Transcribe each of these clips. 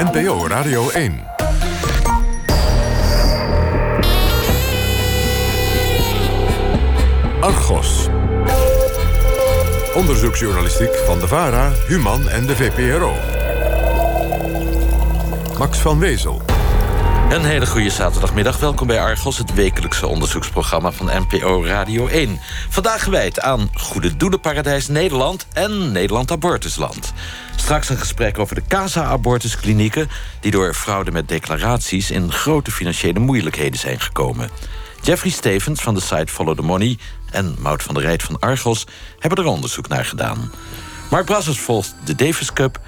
NPO Radio 1. Argos. Onderzoeksjournalistiek van de VARA, Human en de VPRO. Max van Wezel. Een hele goede zaterdagmiddag. Welkom bij Argos, het wekelijkse onderzoeksprogramma van NPO Radio 1. Vandaag gewijd aan Goede Doelenparadijs Nederland en Nederland Abortusland. Straks een gesprek over de Casa-abortusklinieken... die door fraude met declaraties in grote financiële moeilijkheden zijn gekomen. Jeffrey Stevens van de site Follow the Money... en Mout van der Rijt van Argos hebben er onderzoek naar gedaan. Mark Brassers volgt de Davis Cup...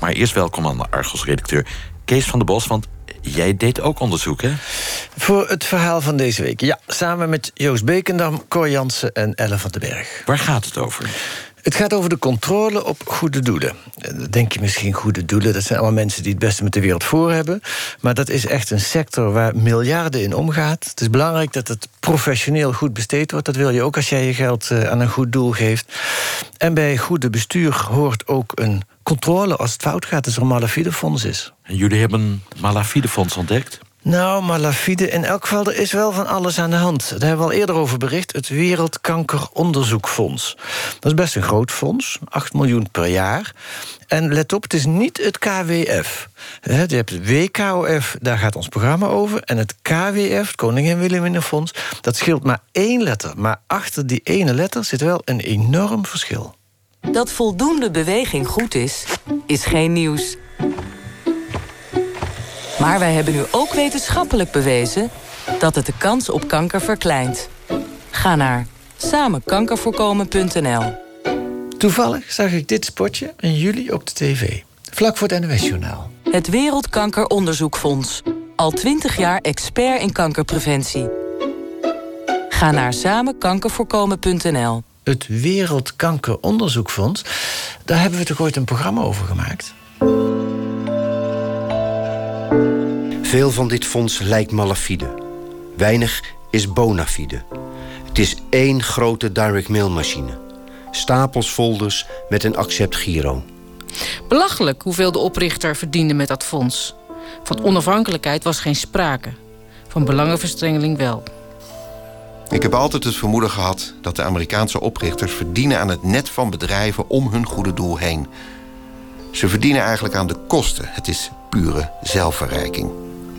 maar eerst welkom aan de Argos-redacteur Kees van der Bos... want jij deed ook onderzoek, hè? Voor het verhaal van deze week. Ja, samen met Joost Bekendam, Cor Jansen en Ellen van den Berg. Waar gaat het over? Het gaat over de controle op goede doelen. Dan denk je misschien goede doelen, dat zijn allemaal mensen die het beste met de wereld voor hebben. Maar dat is echt een sector waar miljarden in omgaat. Het is belangrijk dat het professioneel goed besteed wordt. Dat wil je ook als jij je geld eh, aan een goed doel geeft. En bij goede bestuur hoort ook een controle als het fout gaat, als er een malafide fonds is. En jullie hebben een malafide fonds ontdekt? Nou, malafide, in elk geval, er is wel van alles aan de hand. Daar hebben we al eerder over bericht. Het Wereldkankeronderzoekfonds. Dat is best een groot fonds, 8 miljoen per jaar. En let op, het is niet het KWF. Je hebt het WKOF, daar gaat ons programma over. En het KWF, het Koningin Wilhelminafonds, dat scheelt maar één letter. Maar achter die ene letter zit wel een enorm verschil. Dat voldoende beweging goed is, is geen nieuws. Maar wij hebben nu ook wetenschappelijk bewezen dat het de kans op kanker verkleint. Ga naar samenkankervoorkomen.nl. Toevallig zag ik dit spotje in juli op de tv. Vlak voor het NOS-journaal. Het Wereldkankeronderzoekfonds. Al twintig jaar expert in kankerpreventie. Ga naar samenkankervoorkomen.nl. Het Wereldkankeronderzoekfonds, daar hebben we toch ooit een programma over gemaakt? Veel van dit fonds lijkt malafide. Weinig is bona fide. Het is één grote direct mail machine. Stapels folders met een accept giro. Belachelijk hoeveel de oprichter verdiende met dat fonds. Van onafhankelijkheid was geen sprake. Van belangenverstrengeling wel. Ik heb altijd het vermoeden gehad dat de Amerikaanse oprichters verdienen aan het net van bedrijven om hun goede doel heen. Ze verdienen eigenlijk aan de kosten. Het is pure zelfverrijking.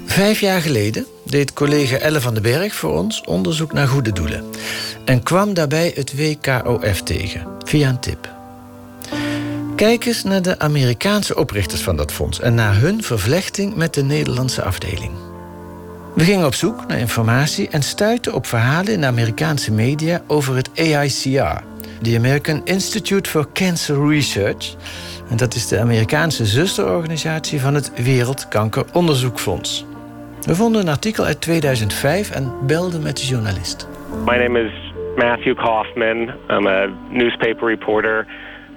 Vijf jaar geleden deed collega Elle van den Berg voor ons onderzoek naar goede doelen. En kwam daarbij het WKOF tegen, via een tip. Kijk eens naar de Amerikaanse oprichters van dat fonds en naar hun vervlechting met de Nederlandse afdeling. We gingen op zoek naar informatie en stuitten op verhalen in de Amerikaanse media over het AICR, de American Institute for Cancer Research. En dat is de Amerikaanse zusterorganisatie van het Wereldkankeronderzoekfonds. We vonden een artikel uit 2005 en belden met de journalist. My name is Matthew Kaufman. I'm a newspaper reporter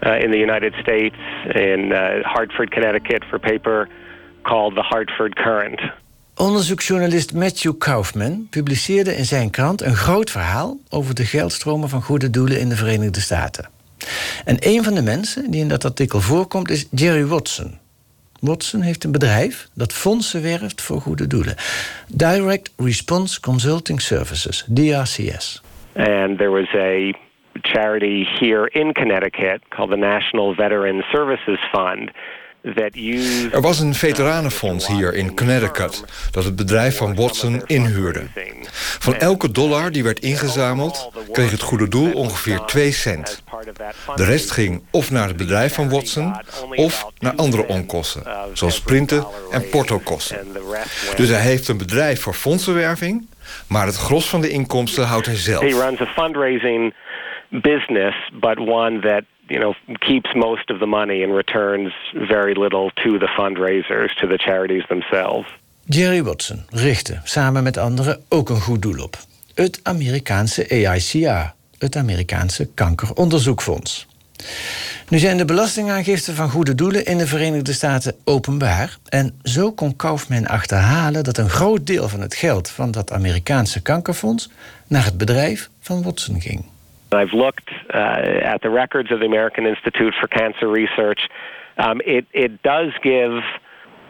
uh, in the United States in uh, Hartford, Connecticut for paper called The Hartford Current. Onderzoeksjournalist Matthew Kaufman publiceerde in zijn krant een groot verhaal over de geldstromen van goede doelen in de Verenigde Staten. En een van de mensen die in dat artikel voorkomt is Jerry Watson. Watson heeft een bedrijf dat fondsen werft voor goede doelen. Direct Response Consulting Services, DRCS. And there was a charity here in Connecticut called the National Veteran Services Fund. Er was een veteranenfonds hier in Connecticut dat het bedrijf van Watson inhuurde. Van elke dollar die werd ingezameld kreeg het goede doel ongeveer 2 cent. De rest ging of naar het bedrijf van Watson of naar andere onkosten, zoals printen en portokosten. Dus hij heeft een bedrijf voor fondsenwerving, maar het gros van de inkomsten houdt hij zelf. He runs a fundraising business, but one that you know, keeps most of the money and returns very little to the fundraisers, to the charities themselves. Jerry Watson richtte samen met anderen ook een goed doel op. Het Amerikaanse AICA, het Amerikaanse Kankeronderzoekfonds. Nu zijn de belastingaangiften van goede doelen in de Verenigde Staten openbaar. En zo kon Kaufman achterhalen dat een groot deel van het geld van dat Amerikaanse kankerfonds naar het bedrijf van Watson ging. I've looked uh, at the records of the American Institute for Cancer Research. Um, it, it does give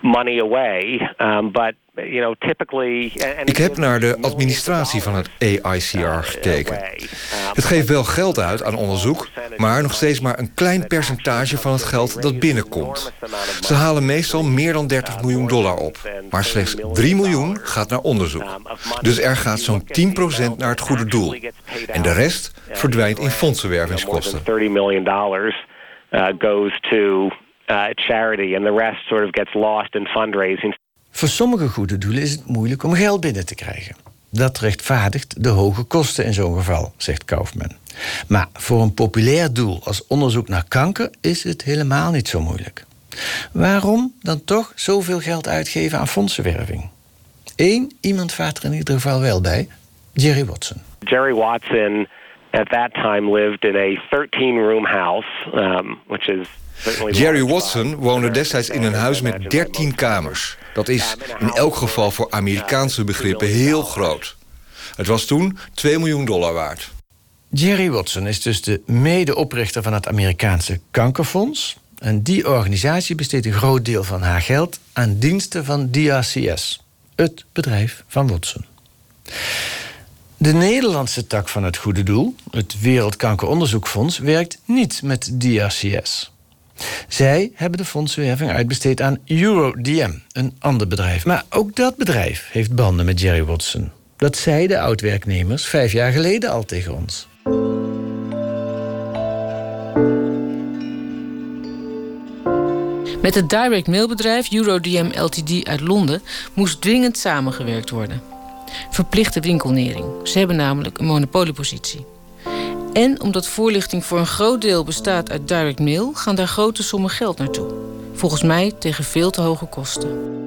money away. Um, but you know, typically, Ik heb naar de administratie van het AICR gekeken. Het geeft wel geld uit aan onderzoek, maar nog steeds maar een klein percentage van het geld dat binnenkomt. Ze halen meestal meer dan 30 miljoen dollar op, maar slechts 3 miljoen gaat naar onderzoek. Dus er gaat zo'n 10% naar het goede doel. En de rest verdwijnt in fondsenwervingskosten. 30 miljoen dollars uh, goes to uh, charity and the rest sort of gets lost in fundraising. Voor sommige goede doelen is het moeilijk om geld binnen te krijgen. Dat rechtvaardigt de hoge kosten in zo'n geval, zegt Kaufman. Maar voor een populair doel als onderzoek naar kanker is het helemaal niet zo moeilijk. Waarom dan toch zoveel geld uitgeven aan fondsenwerving? Eén iemand vaart er in ieder geval wel bij: Jerry Watson. Jerry Watson at that time lived in a 13-room house, um, which is Jerry Watson woonde destijds in een huis met 13 kamers. Dat is in elk geval voor Amerikaanse begrippen heel groot. Het was toen 2 miljoen dollar waard. Jerry Watson is dus de medeoprichter van het Amerikaanse Kankerfonds. En die organisatie besteedt een groot deel van haar geld aan diensten van DRCS, het bedrijf van Watson. De Nederlandse tak van het Goede Doel, het Wereldkankeronderzoekfonds, werkt niet met DRCS. Zij hebben de fondswerving uitbesteed aan EuroDM, een ander bedrijf. Maar ook dat bedrijf heeft banden met Jerry Watson. Dat zeiden oud-werknemers vijf jaar geleden al tegen ons. Met het direct mailbedrijf EuroDM Ltd uit Londen moest dringend samengewerkt worden. Verplichte winkelnering. Ze hebben namelijk een monopoliepositie. En omdat voorlichting voor een groot deel bestaat uit direct mail, gaan daar grote sommen geld naartoe. Volgens mij tegen veel te hoge kosten.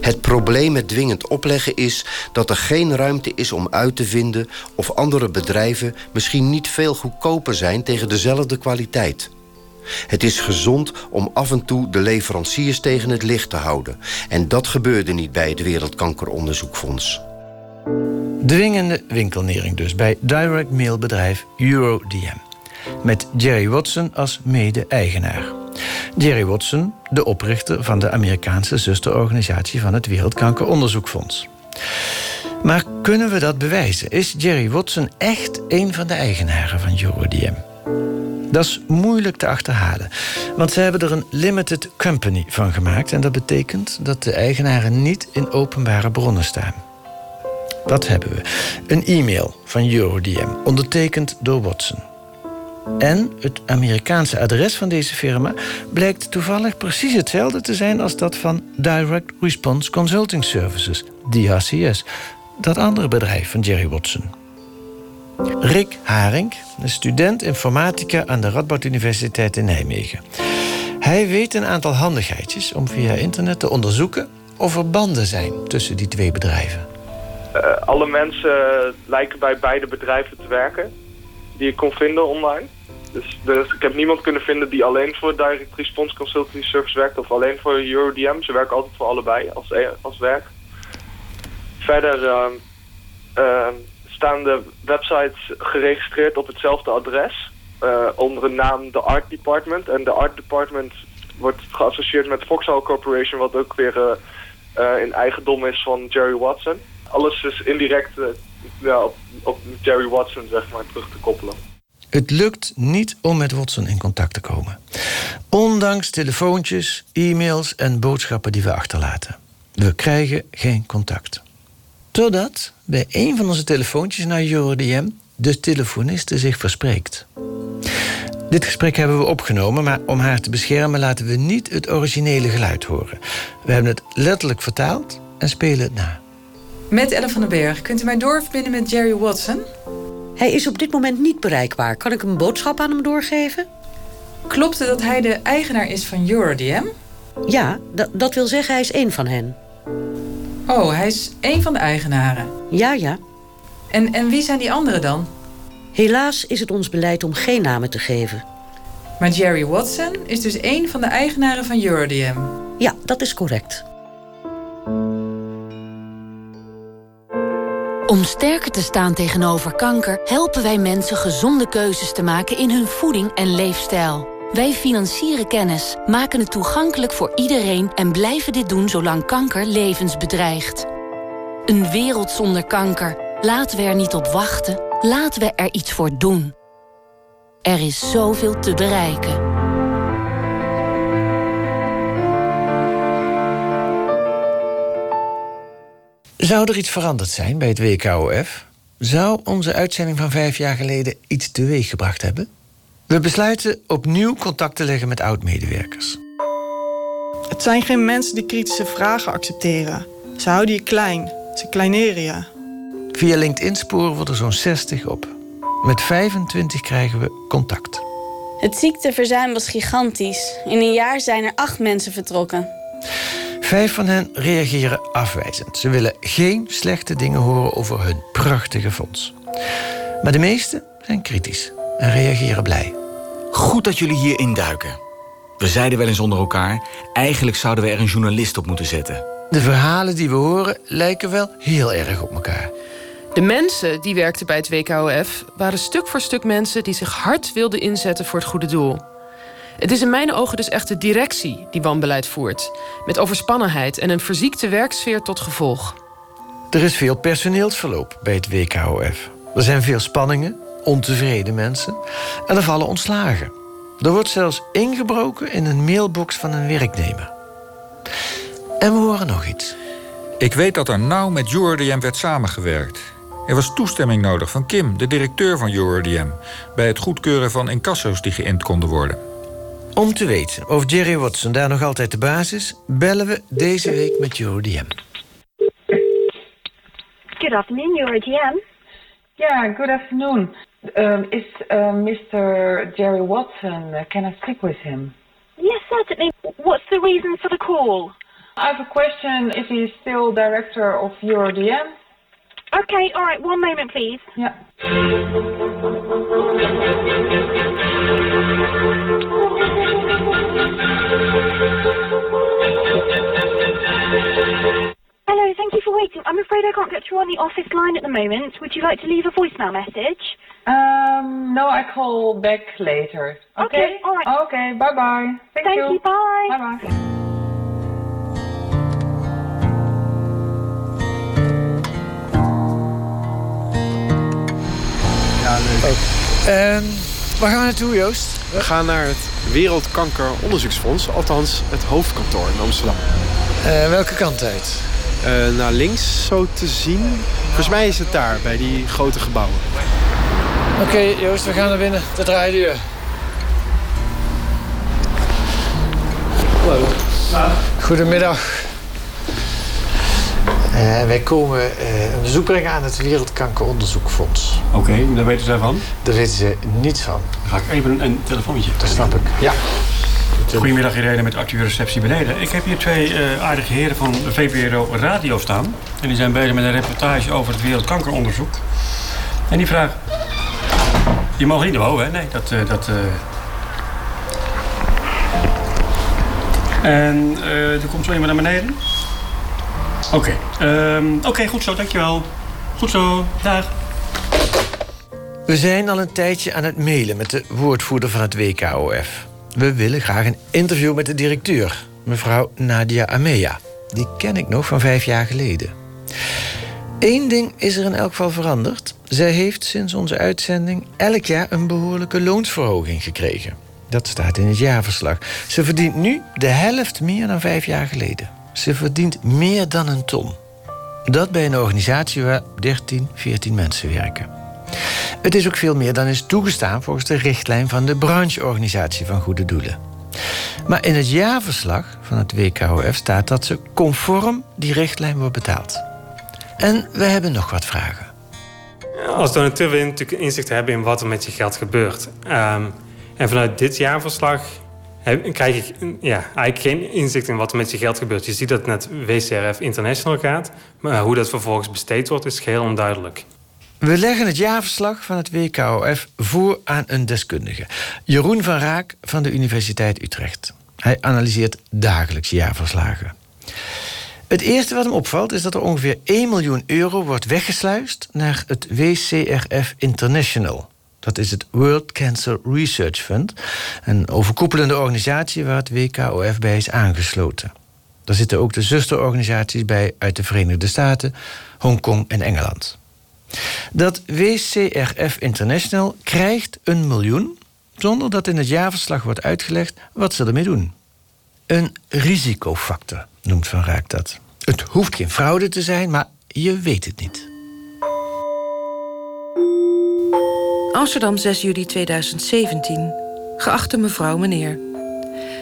Het probleem met dwingend opleggen is dat er geen ruimte is om uit te vinden of andere bedrijven misschien niet veel goedkoper zijn tegen dezelfde kwaliteit. Het is gezond om af en toe de leveranciers tegen het licht te houden. En dat gebeurde niet bij het Wereldkankeronderzoekfonds. Dwingende winkelnering dus bij direct mailbedrijf EuroDM. Met Jerry Watson als mede-eigenaar. Jerry Watson, de oprichter van de Amerikaanse zusterorganisatie van het Wereldkankeronderzoekfonds. Maar kunnen we dat bewijzen? Is Jerry Watson echt een van de eigenaren van EuroDM? Dat is moeilijk te achterhalen, want ze hebben er een limited company van gemaakt en dat betekent dat de eigenaren niet in openbare bronnen staan. Dat hebben we. Een e-mail van EuroDM, ondertekend door Watson. En het Amerikaanse adres van deze firma blijkt toevallig precies hetzelfde te zijn als dat van Direct Response Consulting Services, DRCS, dat andere bedrijf van Jerry Watson. Rick Haring, een student informatica aan de Radboud Universiteit in Nijmegen. Hij weet een aantal handigheidjes om via internet te onderzoeken of er banden zijn tussen die twee bedrijven. Uh, alle mensen lijken bij beide bedrijven te werken die ik kon vinden online. Dus, dus, ik heb niemand kunnen vinden die alleen voor Direct Response Consulting Service werkt of alleen voor EuroDM. Ze werken altijd voor allebei als, e- als werk. Verder uh, uh, staan de websites geregistreerd op hetzelfde adres. onder de naam The Art Department. En de Art Department wordt geassocieerd met Foxhall Corporation, wat ook weer in eigendom is van Jerry Watson alles is indirect uh, ja, op, op Jerry Watson zeg maar, terug te koppelen. Het lukt niet om met Watson in contact te komen. Ondanks telefoontjes, e-mails en boodschappen die we achterlaten. We krijgen geen contact. Totdat bij een van onze telefoontjes naar EuroDM de telefoniste zich verspreekt. Dit gesprek hebben we opgenomen, maar om haar te beschermen laten we niet het originele geluid horen. We hebben het letterlijk vertaald en spelen het na. Met Ellen van den Berg. Kunt u mij doorverbinden met Jerry Watson? Hij is op dit moment niet bereikbaar. Kan ik een boodschap aan hem doorgeven? Klopt het dat hij de eigenaar is van EuroDM? Ja, dat wil zeggen hij is één van hen. Oh, hij is één van de eigenaren? Ja, ja. En, en wie zijn die anderen dan? Helaas is het ons beleid om geen namen te geven. Maar Jerry Watson is dus één van de eigenaren van EuroDM? Ja, dat is correct. Om sterker te staan tegenover kanker helpen wij mensen gezonde keuzes te maken in hun voeding en leefstijl. Wij financieren kennis, maken het toegankelijk voor iedereen... en blijven dit doen zolang kanker levens bedreigt. Een wereld zonder kanker. Laten we er niet op wachten. Laten we er iets voor doen. Er is zoveel te bereiken. Zou er iets veranderd zijn bij het WKOF? Zou onze uitzending van vijf jaar geleden iets teweeggebracht hebben? We besluiten opnieuw contact te leggen met oud-medewerkers. Het zijn geen mensen die kritische vragen accepteren. Ze houden je klein. Ze kleineren je. Via LinkedIn sporen we er zo'n 60 op. Met 25 krijgen we contact. Het ziekteverzuim was gigantisch. In een jaar zijn er acht mensen vertrokken. Vijf van hen reageren afwijzend. Ze willen geen slechte dingen horen over hun prachtige fonds. Maar de meesten zijn kritisch en reageren blij. Goed dat jullie hier induiken. We zeiden wel eens onder elkaar... eigenlijk zouden we er een journalist op moeten zetten. De verhalen die we horen lijken wel heel erg op elkaar. De mensen die werkten bij het WKOF waren stuk voor stuk mensen die zich hard wilden inzetten voor het goede doel. Het is in mijn ogen dus echt de directie die wanbeleid voert, met overspannenheid en een verziekte werksfeer tot gevolg. Er is veel personeelsverloop bij het WKOF. Er zijn veel spanningen, ontevreden mensen en er vallen ontslagen. Er wordt zelfs ingebroken in een mailbox van een werknemer. En we horen nog iets. Ik weet dat er nauw met URDM werd samengewerkt. Er was toestemming nodig van Kim, de directeur van URDM... bij het goedkeuren van incasso's die geïnt konden worden. Om te weten of Jerry Watson daar nog altijd de baas is... bellen we deze week met URDM. Good afternoon, URDM. Yeah, good afternoon. Um, is uh, Mr. Jerry Watson, uh, can I speak with him? Yes, certainly. What's the reason for the call? I have a question if he is still director of EuroDM. Okay, all right, one moment, please. Yeah. Hello, thank you for waiting. I'm afraid I can't get through on the office line at the moment. Would you like to leave a voicemail message? Um, no, I call back later. Okay, Okay, all right. Okay, bye bye. Thank, Thank you, bye. Bye bye. Ja, leuk. Waar gaan we naartoe, Joost? We gaan naar het Wereldkankeronderzoeksfonds, althans het hoofdkantoor in Amsterdam. Eh, welke kant uit? Eh, naar links, zo te zien. Volgens mij is het daar, bij die grote gebouwen. Oké, Joost, we gaan naar binnen. De draaideur. Hallo. Goedemiddag. Eh, wij komen eh, een bezoek brengen aan het Wereldkankeronderzoekfonds. Oké, daar weten zij van? Daar weten ze niets van. Dan ga ik even een, een telefoontje. Dat snap ik. Ja. Goedemiddag Irene met Arthur Receptie beneden. Ik heb hier twee eh, aardige heren van VPRO Radio staan. En die zijn bezig met een reportage over het wereldkankeronderzoek. En die vragen... Je mag niet boven, hè? Nee, dat... eh, dat eh. En eh, er komt zo iemand naar beneden. Oké, ehm, oké, goed zo, dankjewel. Goed zo, dag. We zijn al een tijdje aan het mailen met de woordvoerder van het WKOF. We willen graag een interview met de directeur, mevrouw Nadia Amea. Die ken ik nog van vijf jaar geleden. Eén ding is er in elk geval veranderd. Zij heeft sinds onze uitzending elk jaar een behoorlijke loonsverhoging gekregen. Dat staat in het jaarverslag. Ze verdient nu de helft meer dan vijf jaar geleden. Ze verdient meer dan een ton. Dat bij een organisatie waar 13, 14 mensen werken. Het is ook veel meer dan is toegestaan volgens de richtlijn van de brancheorganisatie van Goede Doelen. Maar in het jaarverslag van het WKOF staat dat ze conform die richtlijn wordt betaald. En we hebben nog wat vragen. Als donateurs willen natuurlijk inzicht hebben in wat er met je geld gebeurt. Ehm, en vanuit dit jaarverslag heb- krijg ik ja, eigenlijk geen inzicht in wat er met je geld gebeurt. Je ziet dat het net WCRF International gaat, maar hoe dat vervolgens besteed wordt is geheel onduidelijk. We leggen het jaarverslag van het WKOF voor aan een deskundige. Jeroen van Raak van de Universiteit Utrecht. Hij analyseert dagelijks jaarverslagen. Het eerste wat hem opvalt is dat er ongeveer 1 miljoen euro wordt weggesluist naar het WCRF International. Dat is het World Cancer Research Fund, een overkoepelende organisatie waar het WKOF bij is aangesloten. Daar zitten ook de zusterorganisaties bij uit de Verenigde Staten, Hongkong en Engeland. Dat WCRF International krijgt een miljoen zonder dat in het jaarverslag wordt uitgelegd wat ze ermee doen. Een risicofactor noemt Van Raak dat. Het hoeft geen fraude te zijn, maar je weet het niet. Amsterdam 6 juli 2017. Geachte mevrouw, meneer.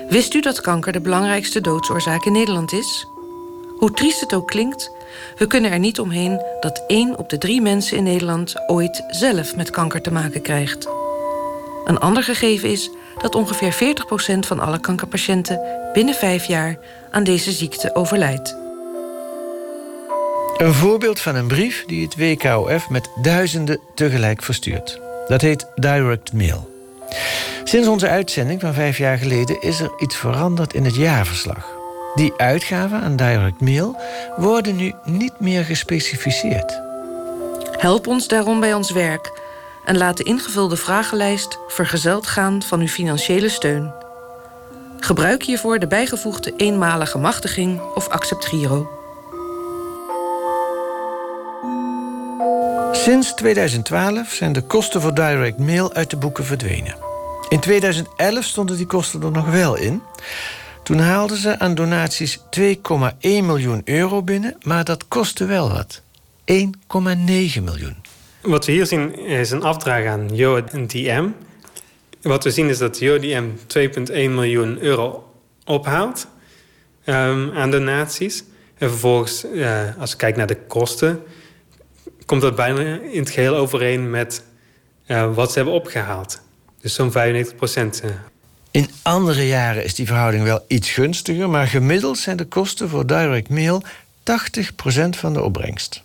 Wist u dat kanker de belangrijkste doodsoorzaak in Nederland is? Hoe triest het ook klinkt, we kunnen er niet omheen dat één op de drie mensen in Nederland ooit zelf met kanker te maken krijgt. Een ander gegeven is dat ongeveer 40% van alle kankerpatiënten binnen vijf jaar aan deze ziekte overlijdt. Een voorbeeld van een brief die het WKOF met duizenden tegelijk verstuurt. Dat heet Direct Mail. Sinds onze uitzending van vijf jaar geleden is er iets veranderd in het jaarverslag. Die uitgaven aan Direct Mail worden nu niet meer gespecificeerd. Help ons daarom bij ons werk en laat de ingevulde vragenlijst vergezeld gaan van uw financiële steun. Gebruik hiervoor de bijgevoegde eenmalige machtiging of accept Giro. Sinds 2012 zijn de kosten voor direct mail uit de boeken verdwenen. In 2011 stonden die kosten er nog wel in. Toen haalden ze aan donaties 2,1 miljoen euro binnen, maar dat kostte wel wat. 1,9 miljoen. Wat we hier zien is een afdraag aan JODM. Wat we zien is dat JODM 2,1 miljoen euro ophaalt um, aan donaties. En vervolgens, uh, als we kijken naar de kosten, komt dat bijna in het geheel overeen met uh, wat ze hebben opgehaald. Dus zo'n 95 procent. Uh. In andere jaren is die verhouding wel iets gunstiger, maar gemiddeld zijn de kosten voor direct mail 80 procent van de opbrengst.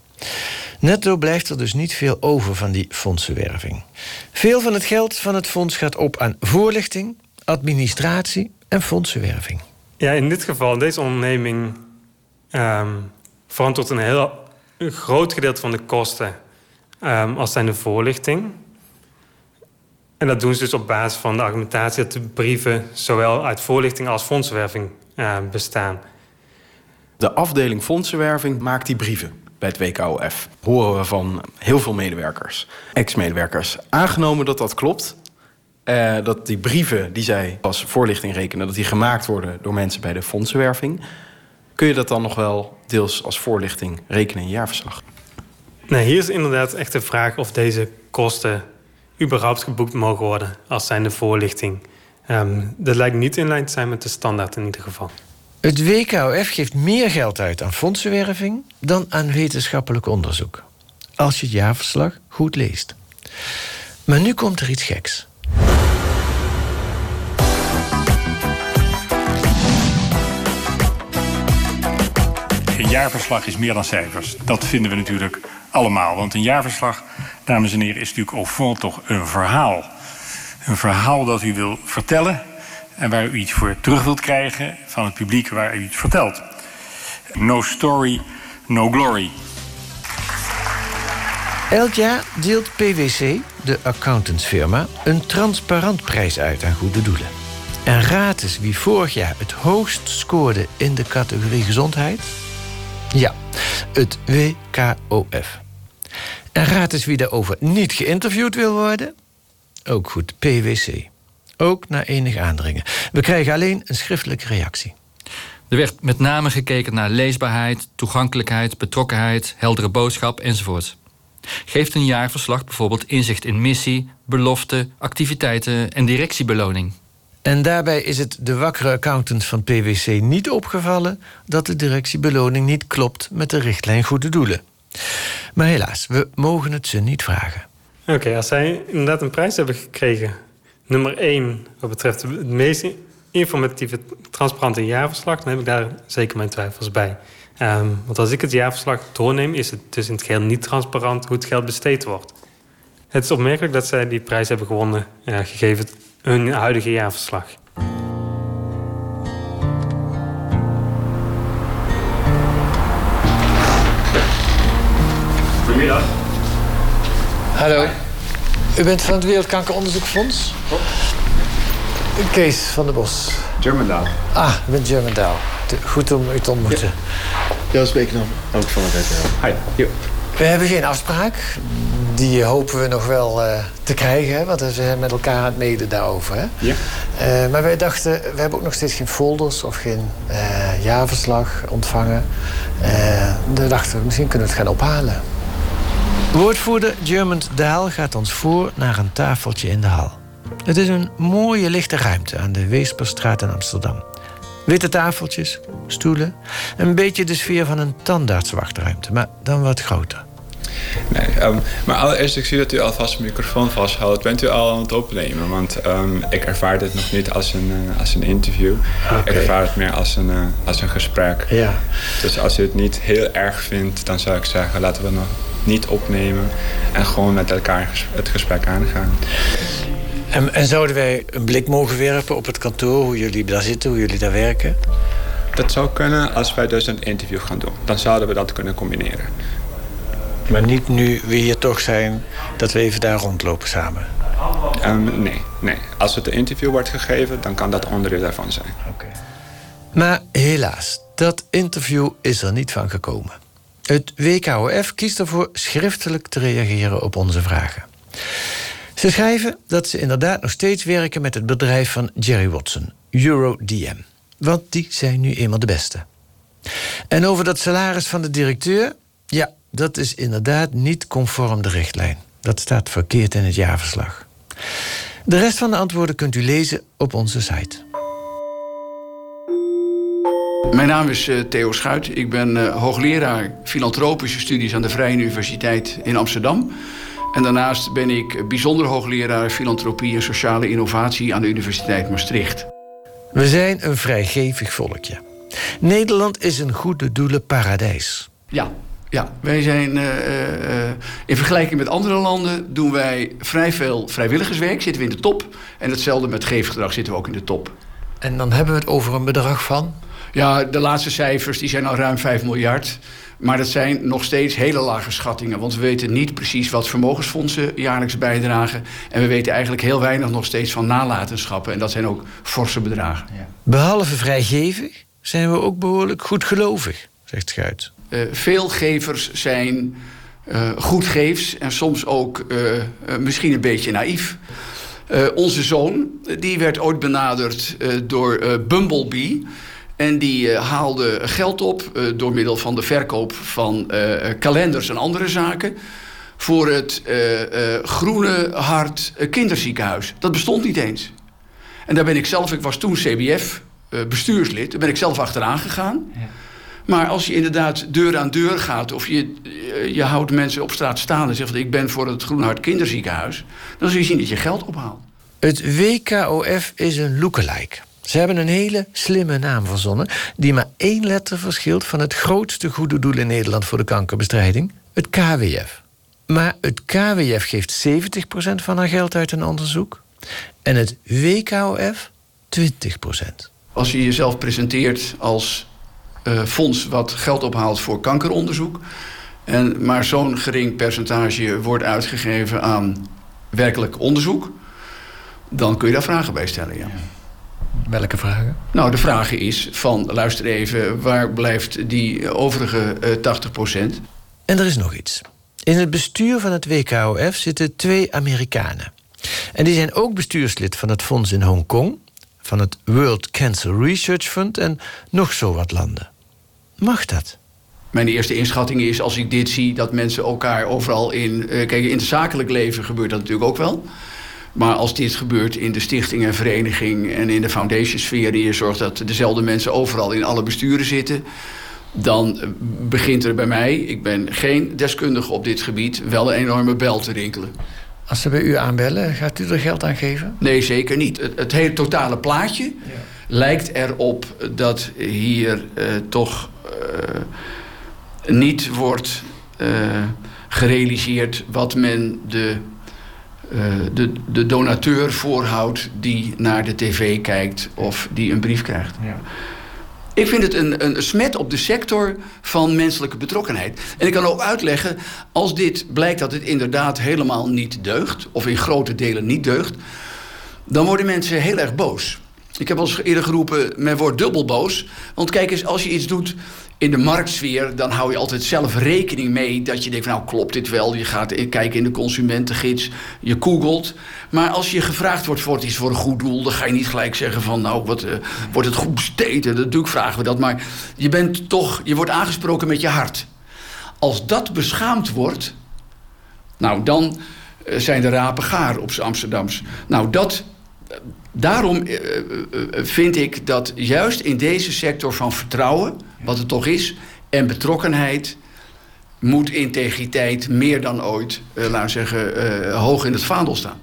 Netto blijft er dus niet veel over van die fondsenwerving. Veel van het geld van het fonds gaat op aan voorlichting, administratie en fondsenwerving. Ja, in dit geval, deze onderneming um, verantwoordt een heel groot gedeelte van de kosten um, als zijn de voorlichting. En dat doen ze dus op basis van de argumentatie dat de brieven zowel uit voorlichting als fondsenwerving uh, bestaan. De afdeling fondsenwerving maakt die brieven bij het WKOF. Horen we van heel veel medewerkers, ex-medewerkers. Aangenomen dat dat klopt, uh, dat die brieven die zij als voorlichting rekenen... dat die gemaakt worden door mensen bij de fondsenwerving... kun je dat dan nog wel deels als voorlichting rekenen in je jaarverslag? Nee, hier is inderdaad echt de vraag of deze kosten überhaupt geboekt mogen worden als zijnde voorlichting. Um, dat lijkt niet in lijn te zijn met de standaard in ieder geval. Het WKOF geeft meer geld uit aan fondsenwerving dan aan wetenschappelijk onderzoek. Als je het jaarverslag goed leest. Maar nu komt er iets geks. Een jaarverslag is meer dan cijfers. Dat vinden we natuurlijk allemaal. Want een jaarverslag, dames en heren, is natuurlijk au fond toch een verhaal. Een verhaal dat u wil vertellen en waar u iets voor terug wilt krijgen van het publiek waar u iets vertelt. No story, no glory. Elk jaar deelt PwC, de accountantsfirma, een transparant prijs uit aan goede doelen. En raad eens wie vorig jaar het hoogst scoorde in de categorie gezondheid? Ja, het WKOF. En raad eens wie daarover niet geïnterviewd wil worden? Ook goed, PwC ook na enig aandringen. We krijgen alleen een schriftelijke reactie. Er werd met name gekeken naar leesbaarheid, toegankelijkheid, betrokkenheid, heldere boodschap enzovoort. Geeft een jaarverslag bijvoorbeeld inzicht in missie, belofte, activiteiten en directiebeloning? En daarbij is het de wakkere accountant van PwC niet opgevallen dat de directiebeloning niet klopt met de richtlijn Goede Doelen. Maar helaas, we mogen het ze niet vragen. Oké, als zij inderdaad een prijs hebben gekregen nummer 1 wat betreft het meest informatieve, transparante jaarverslag, dan heb ik daar zeker mijn twijfels bij. Um, want als ik het jaarverslag doorneem, is het dus in het geheel niet transparant hoe het geld besteed wordt. Het is opmerkelijk dat zij die prijs hebben gewonnen, gegeven hun huidige jaarverslag. Goedemiddag. Hallo. U bent van het Wereldkankeronderzoekfonds? Kees van der Bos. Germandaal. Ah, u bent Germandaal. Goed om u te ontmoeten. Joost Beekman, ook van het WTO. Hi. Jo. We hebben geen afspraak. Die hopen we nog wel eh, te krijgen, hè, want we zijn met elkaar aan het mede daarover. Hè? Ja. Eh, maar wij dachten, we hebben ook nog steeds geen folders of geen eh, jaarverslag ontvangen. Eh dan dachten we, misschien kunnen we het gaan ophalen. Woordvoerder German Daal gaat ons voor naar een tafeltje in de hal. Het is een mooie lichte ruimte aan de Weesperstraat in Amsterdam. Witte tafeltjes, stoelen. Een beetje de sfeer van een tandartswachtruimte, maar dan wat groter. Nee, ehm, maar allereerst, ik zie dat u alvast een microfoon vasthoudt. Bent u al aan het opnemen? Want ehm, ik ervaar dit nog niet als een, eh, als een interview. Ik ervaar het meer als een, eh, als een gesprek. Ja. Dus als u het niet heel erg vindt, dan zou ik zeggen... laten we nog niet opnemen en gewoon met elkaar het gesprek aangaan. En, en zouden wij een blik mogen werpen op het kantoor, hoe jullie daar zitten, hoe jullie daar werken? Dat zou kunnen als wij dus een interview gaan doen. Dan zouden we dat kunnen combineren. Maar niet nu we hier toch zijn, dat we even daar rondlopen samen. Ehm, nee, nee. Als het een interview wordt gegeven, dan kan dat onderdeel daarvan zijn. Maar helaas, dat interview is er niet van gekomen. Het WKOF kiest ervoor schriftelijk te reageren op onze vragen. Ze schrijven dat ze inderdaad nog steeds werken met het bedrijf van Jerry Watson, EuroDM. Want die zijn nu eenmaal de beste. En over dat salaris van de directeur, ja, dat is inderdaad niet conform de richtlijn. Dat staat verkeerd in het jaarverslag. De rest van de antwoorden kunt u lezen op onze site. Mijn naam is eh, Theo Schuit. Ik ben eh, hoogleraar filantropische studies aan de Vrije Universiteit in Amsterdam. En daarnaast ben ik bijzonder hoogleraar filantropie en sociale innovatie aan de Universiteit Maastricht. We zijn een vrijgevig volkje. Nederland is een goede doelen paradijs. Ja, ja. wij zijn eh, in vergelijking met andere landen doen wij vrij veel vrijwilligerswerk. Zitten we in de top. En hetzelfde met geefgedrag zitten we ook in de top. En dan hebben we het over een bedrag van? Ja, de laatste cijfers die zijn al ruim 5 miljard. Maar dat zijn nog steeds hele lage schattingen. Want we weten niet precies wat vermogensfondsen jaarlijks bijdragen. En we weten eigenlijk heel weinig nog steeds van nalatenschappen. En dat zijn ook forse bedragen. Behalve vrijgevig zijn we ook behoorlijk goedgelovig, zegt Schuit. Eh, veel gevers zijn eh goedgeefs en soms ook eh, misschien een beetje naïef. Eh, onze zoon die werd ooit benaderd eh, door eh, Bumblebee. En die haalde geld op door middel van de verkoop van kalenders en andere zaken. Voor het Groene Hart Kinderziekenhuis. Dat bestond niet eens. En daar ben ik zelf, ik was toen CBF bestuurslid, daar ben ik zelf achteraan gegaan. Maar als je inderdaad deur aan deur gaat of je, eh, je houdt mensen op straat staan en zegt van ik ben voor het Groene Hart Kinderziekenhuis, dan zul je zien dat je geld ophaalt. Het WKOF is een lookalike. Ze hebben een hele slimme naam verzonnen... die maar één letter verschilt van het grootste goede doel in Nederland... voor de kankerbestrijding, het KWF. Maar het KWF geeft 70% van haar geld uit een onderzoek... en het WKOF 20%. Als je jezelf presenteert als fonds wat geld ophaalt voor kankeronderzoek, en maar zo'n gering percentage wordt uitgegeven aan werkelijk onderzoek, dan kun je daar vragen bij stellen. Ja. Welke vragen? Nou, de vraag is van, luister even, waar blijft die overige eh 80% En er is nog iets. In het bestuur van het WKOF zitten twee Amerikanen. En die zijn ook bestuurslid van het fonds in Hongkong... van het World Cancer Research Fund en nog zo wat landen. Mag dat? Mijn eerste inschatting is, als ik dit zie, dat mensen elkaar overal in... eh, kijk, in het zakelijk leven gebeurt dat natuurlijk ook wel. Maar als dit gebeurt in de stichting en vereniging en in de foundation sfeer... en je zorgt dat dezelfde mensen overal in alle besturen zitten... dan eh, begint er bij mij, ik ben geen deskundige op dit gebied... wel een enorme bel te rinkelen. Als ze bij u aanbellen, gaat u er geld aan geven? Nee, zeker niet. Het, het hele totale plaatje lijkt erop dat hier eh, toch niet wordt eh, gerealiseerd wat men de, eh, de, de donateur voorhoudt die naar de tv kijkt of die een brief krijgt. Ik vind het een, een smet op de sector van menselijke betrokkenheid. En ik kan ook uitleggen, als dit blijkt dat het inderdaad helemaal niet deugt, of in grote delen niet deugt, dan worden mensen heel erg boos. Ik heb al eens eerder geroepen, men wordt dubbel boos. Want kijk eens, als je iets doet in de marktsfeer, dan hou je altijd zelf rekening mee dat je denkt: nou klopt dit wel? Je gaat kijken in de consumentengids, je googelt. Maar als je gevraagd wordt voor iets voor een goed doel, dan ga je niet gelijk zeggen: van nou, wat, uh, wordt het goed besteed? Natuurlijk vragen we dat. Maar je bent toch, je wordt aangesproken met je hart. Als dat beschaamd wordt, nou dan uh, zijn de rapen gaar op z'n Amsterdams. Nou, dat daarom uh, vind ik dat juist in deze sector van vertrouwen, wat het toch is, en betrokkenheid, moet integriteit meer dan ooit, uh, laten we zeggen, hoog in het vaandel staan.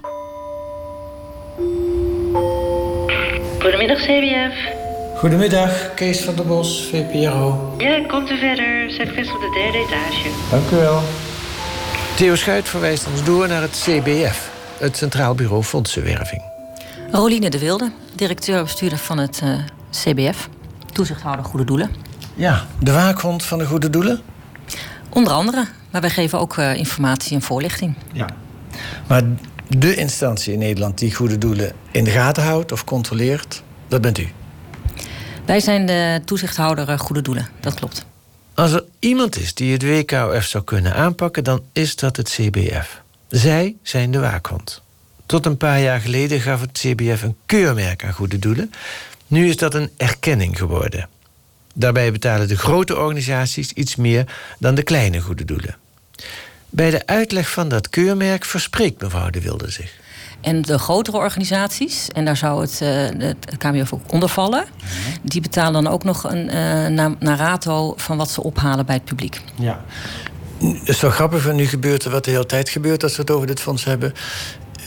Goedemiddag, CBF. Goedemiddag, Kees van der Bos, VPRO. Ja, komt u verder. Zet op de derde etage. Dank u wel. Theo Schuit verwijst ons door naar het CBF, het Centraal Bureau Fondsenwerving. Roline de Wilde, directeur-bestuurder van het uh, CBF, toezichthouder Goede Doelen. Ja, de waakhond van de Goede Doelen? Onder andere, maar wij geven ook uh, informatie en voorlichting. Ja. Maar de instantie in Nederland die Goede Doelen in de gaten houdt of controleert, dat bent u? Wij zijn de toezichthouder uh, Goede Doelen, dat klopt. Als er iemand is die het WKOF zou kunnen aanpakken, dan is dat het CBF. Zij zijn de waakhond. Tot een paar jaar geleden gaf het CBF een keurmerk aan goede doelen. Nu is dat een erkenning geworden. Daarbij betalen de grote organisaties iets meer dan de kleine goede doelen. Bij de uitleg van dat keurmerk verspreekt mevrouw De Wilde zich. En de grotere organisaties, en daar zou het, uh, het ook onder vallen... die betalen dan ook nog een uh, narrato van wat ze ophalen bij het publiek. Ja. Het is wel grappig, want nu gebeurt er wat de hele tijd gebeurt... als we het over dit fonds hebben.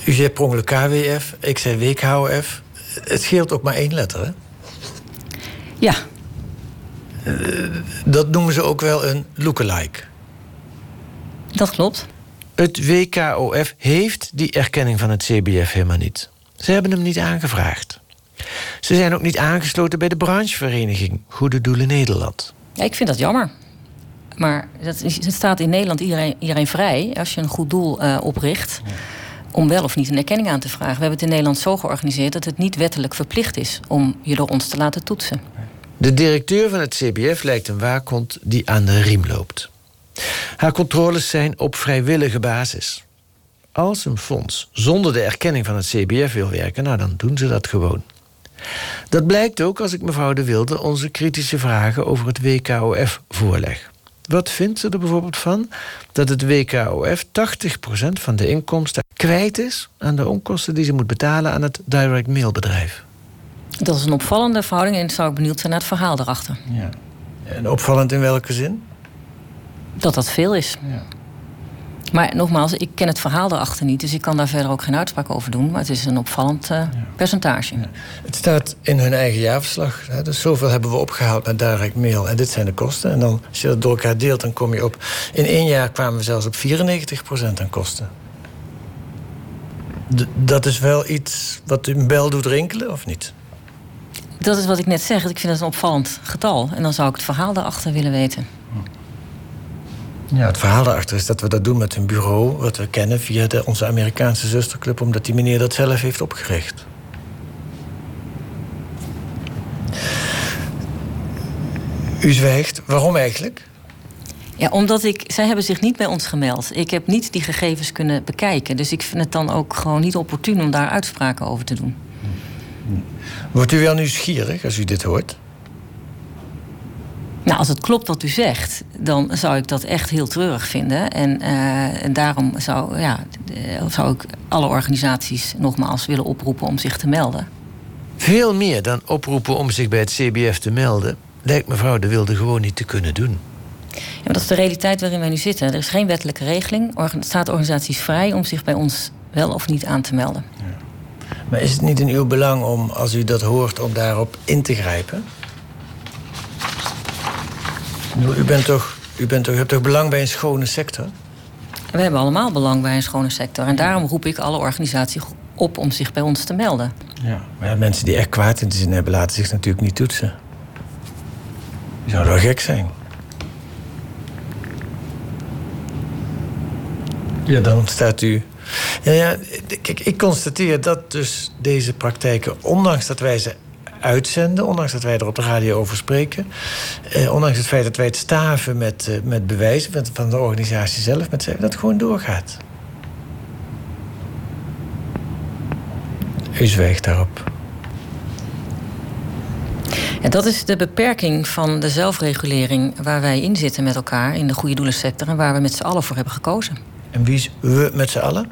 U zei per ongeluk KWF, ik zei WKOF. Het scheelt ook maar één letter, hè? Ja. Uh, dat noemen ze ook wel een lookalike. Dat klopt. Het WKOF heeft die erkenning van het CBF helemaal niet. Ze hebben hem niet aangevraagd. Ze zijn ook niet aangesloten bij de branchevereniging Goede Doelen Nederland. Ja, ik vind dat jammer. Maar dat is, het staat in Nederland iedereen, iedereen vrij als je een goed doel uh, opricht. Ja om wel of niet een erkenning aan te vragen. We hebben het in Nederland zo georganiseerd dat het niet wettelijk verplicht is om je door ons te laten toetsen. De directeur van het CBF lijkt een waakhond die aan de riem loopt. Haar controles zijn op vrijwillige basis. Als een fonds zonder de erkenning van het CBF wil werken, nou dan doen ze dat gewoon. Dat blijkt ook als ik mevrouw De Wilde onze kritische vragen over het WKOF voorleg. Wat vindt ze er bijvoorbeeld van dat het WKOF 80% van de inkomsten kwijt is aan de onkosten die ze moet betalen aan het direct mailbedrijf? Dat is een opvallende verhouding en zou ik benieuwd zijn naar het verhaal erachter. Ja. En opvallend in welke zin? Dat dat veel is. Ja. Maar nogmaals, ik ken het verhaal erachter niet, dus ik kan daar verder ook geen uitspraak over doen. Maar het is een opvallend uh, ja. percentage. Ja. Het staat in hun eigen jaarverslag. Hè, dus zoveel hebben we opgehaald naar direct mail. En dit zijn de kosten. En dan, als je dat door elkaar deelt, dan kom je op. In één jaar kwamen we zelfs op 94% aan kosten. Dat is wel iets wat een bel doet rinkelen, of niet? Dat is wat ik net zeg. Ik vind het een opvallend getal. En dan zou ik het verhaal daarachter willen weten. Ja, het verhaal daarachter is dat we dat doen met een bureau... wat we kennen via de, onze Amerikaanse zusterclub... omdat die meneer dat zelf heeft opgericht. U zwijgt. Waarom eigenlijk? Ja, omdat ik... Zij hebben zich niet bij ons gemeld. Ik heb niet die gegevens kunnen bekijken. Dus ik vind het dan ook gewoon niet opportun om daar uitspraken over te doen. Wordt u wel nieuwsgierig als u dit hoort? Nou, als het klopt wat u zegt, dan zou ik dat echt heel treurig vinden. En, uh, en daarom zou, ja, zou ik alle organisaties nogmaals willen oproepen om zich te melden. Veel meer dan oproepen om zich bij het CBF te melden, lijkt mevrouw De Wilde gewoon niet te kunnen doen. Maar dat is de realiteit waarin wij nu zitten. Er is geen wettelijke regeling. Het staat organisaties vrij om zich bij ons wel of niet aan te melden. Ja. Maar is het niet in uw belang om, als u dat hoort, om daarop in te grijpen? U bent toch, u, bent toch, u hebt toch belang bij een schone sector? We hebben allemaal belang bij een schone sector. En daarom roep ik alle organisaties op om zich bij ons te melden. Ja, maar ja, mensen die echt kwaad in de zin hebben, laten zich natuurlijk niet toetsen. Je zou wel gek zijn. Ja, dan staat u. Ja, ja, kijk, ik constateer dat dus deze praktijken, ondanks dat wij ze uitzenden, ondanks dat wij er op de radio over spreken, eh, ondanks het feit dat wij het staven met, eh, met bewijzen met, van de organisatie zelf, met, dat gewoon doorgaat. U zwijgt daarop. En dat is de beperking van de zelfregulering waar wij in zitten met elkaar in de goede doelensector en waar we met z'n allen voor hebben gekozen. En wie is we met z'n allen?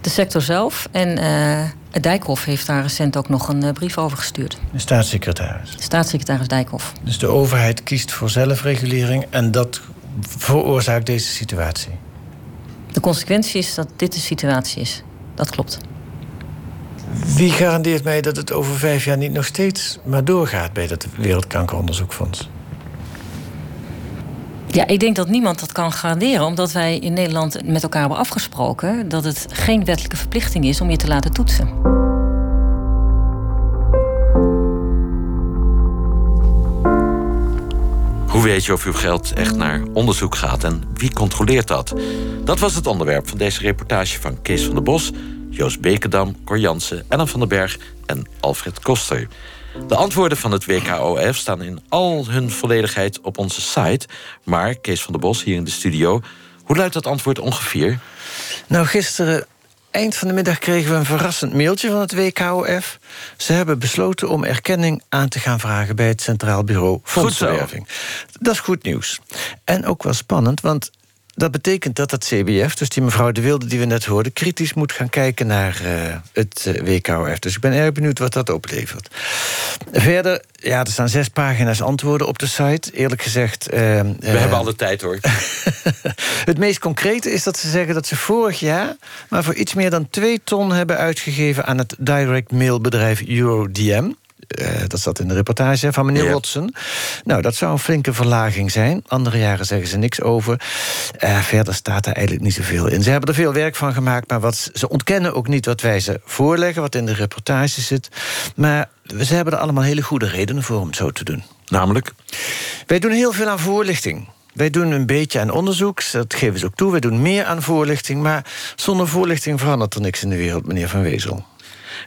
De sector zelf. En uh, het Dijkhof heeft daar recent ook nog een uh, brief over gestuurd. De staatssecretaris. Staatssecretaris Dijkhof. Dus de overheid kiest voor zelfregulering en dat veroorzaakt deze situatie. De consequentie is dat dit de situatie is. Dat klopt. Wie garandeert mij dat het over vijf jaar niet nog steeds maar doorgaat bij dat Wereldkankeronderzoekfonds? Ja, ik denk dat niemand dat kan garanderen, omdat wij in Nederland met elkaar hebben afgesproken dat het geen wettelijke verplichting is om je te laten toetsen. Hoe weet je of uw geld echt naar onderzoek gaat en wie controleert dat? Dat was het onderwerp van deze reportage van Kees van der Bos, Joost Bekendam, Cor Jansen, Ellen van den Berg en Alfred Koster. De antwoorden van het WKOF staan in al hun volledigheid op onze site. Maar Kees van der Bos hier in de studio, hoe luidt dat antwoord ongeveer? Nou, gisteren eind van de middag kregen we een verrassend mailtje van het WKOF. Ze hebben besloten om erkenning aan te gaan vragen bij het Centraal Bureau Fondsenwerving. Dat is goed nieuws. En ook wel spannend, want dat betekent dat het CBF, dus die mevrouw De Wilde die we net hoorden, kritisch moet gaan kijken naar uh, het uh, WKOF. Dus ik ben erg benieuwd wat dat oplevert. Verder, ja, er staan zes pagina's antwoorden op de site. Eerlijk gezegd. Uh, we hebben alle tijd hoor. het meest concrete is dat ze zeggen dat ze vorig jaar maar voor iets meer dan twee ton hebben uitgegeven aan het direct mailbedrijf EuroDM. Uh, dat zat in de reportage van meneer Watson. Nou, dat zou een flinke verlaging zijn. Andere jaren zeggen ze niks over. Uh, verder staat er eigenlijk niet zoveel in. Ze hebben er veel werk van gemaakt, maar wat, ze ontkennen ook niet wat wij ze voorleggen, wat in de reportage zit. Maar ze hebben er allemaal hele goede redenen voor om het zo te doen. Namelijk? Wij doen heel veel aan voorlichting. Wij doen een beetje aan onderzoek, dat geven ze ook toe. Wij doen meer aan voorlichting, maar zonder voorlichting verandert er niks in de wereld, meneer Van Wezel.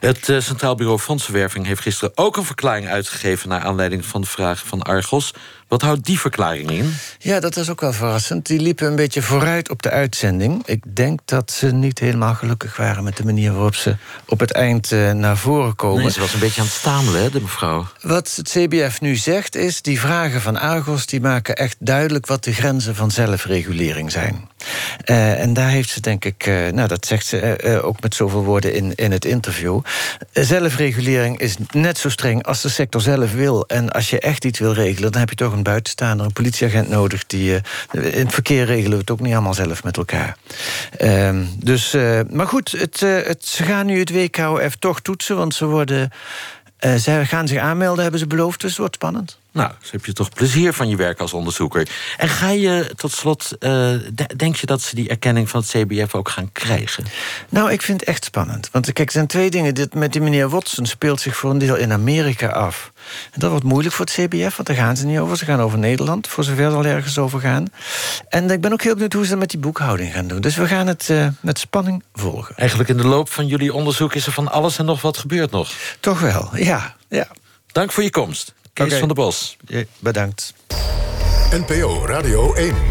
Het uh, Centraal Bureau Fondsenwerving heeft gisteren ook een verklaring uitgegeven... naar aanleiding van de vraag van Argos. Wat houdt die verklaring in? Ja, dat is ook wel verrassend. Die liepen een beetje vooruit op de uitzending. Ik denk dat ze niet helemaal gelukkig waren met de manier waarop ze op het eind uh, naar voren komen. Nee, ze was een beetje aan het stamelen, hè, de mevrouw. Wat het CBF nu zegt is, die vragen van Argos... die maken echt duidelijk wat de grenzen van zelfregulering zijn. Uh, en daar heeft ze denk ik, uh, nou dat zegt ze ook met zoveel woorden in, in het interview. zelfregulering is net zo streng als de sector zelf wil. En als je echt iets wil regelen, dan heb je toch een buitenstaander, een politieagent nodig. Die, in het verkeer regelen we het ook niet allemaal zelf met elkaar. Ehm, dus, maar goed, het, het, ze gaan nu het WKOF toch toetsen, want ze worden. ze gaan zich aanmelden, hebben ze beloofd, dus het wordt spannend. Nou, dus heb je toch plezier van je werk als onderzoeker. En ga je tot slot, uh, denk je dat ze die erkenning van het CBF ook gaan krijgen? Nou, ik vind het echt spannend. Want kijk, er zijn twee dingen. Dit met die meneer Watson speelt zich voor een deel in Amerika af. En dat wordt moeilijk voor het CBF, want daar gaan ze niet over. Ze gaan over Nederland, voor zover ze al ergens over gaan. En ik ben ook heel benieuwd hoe ze dat met die boekhouding gaan doen. Dus we gaan het uh, met spanning volgen. Eigenlijk in de loop van jullie onderzoek is er van alles en nog wat gebeurd nog. Toch wel, ja. ja. Dank voor je komst. Kees okay. van der Bos. Ja, bedankt. NPO Radio 1.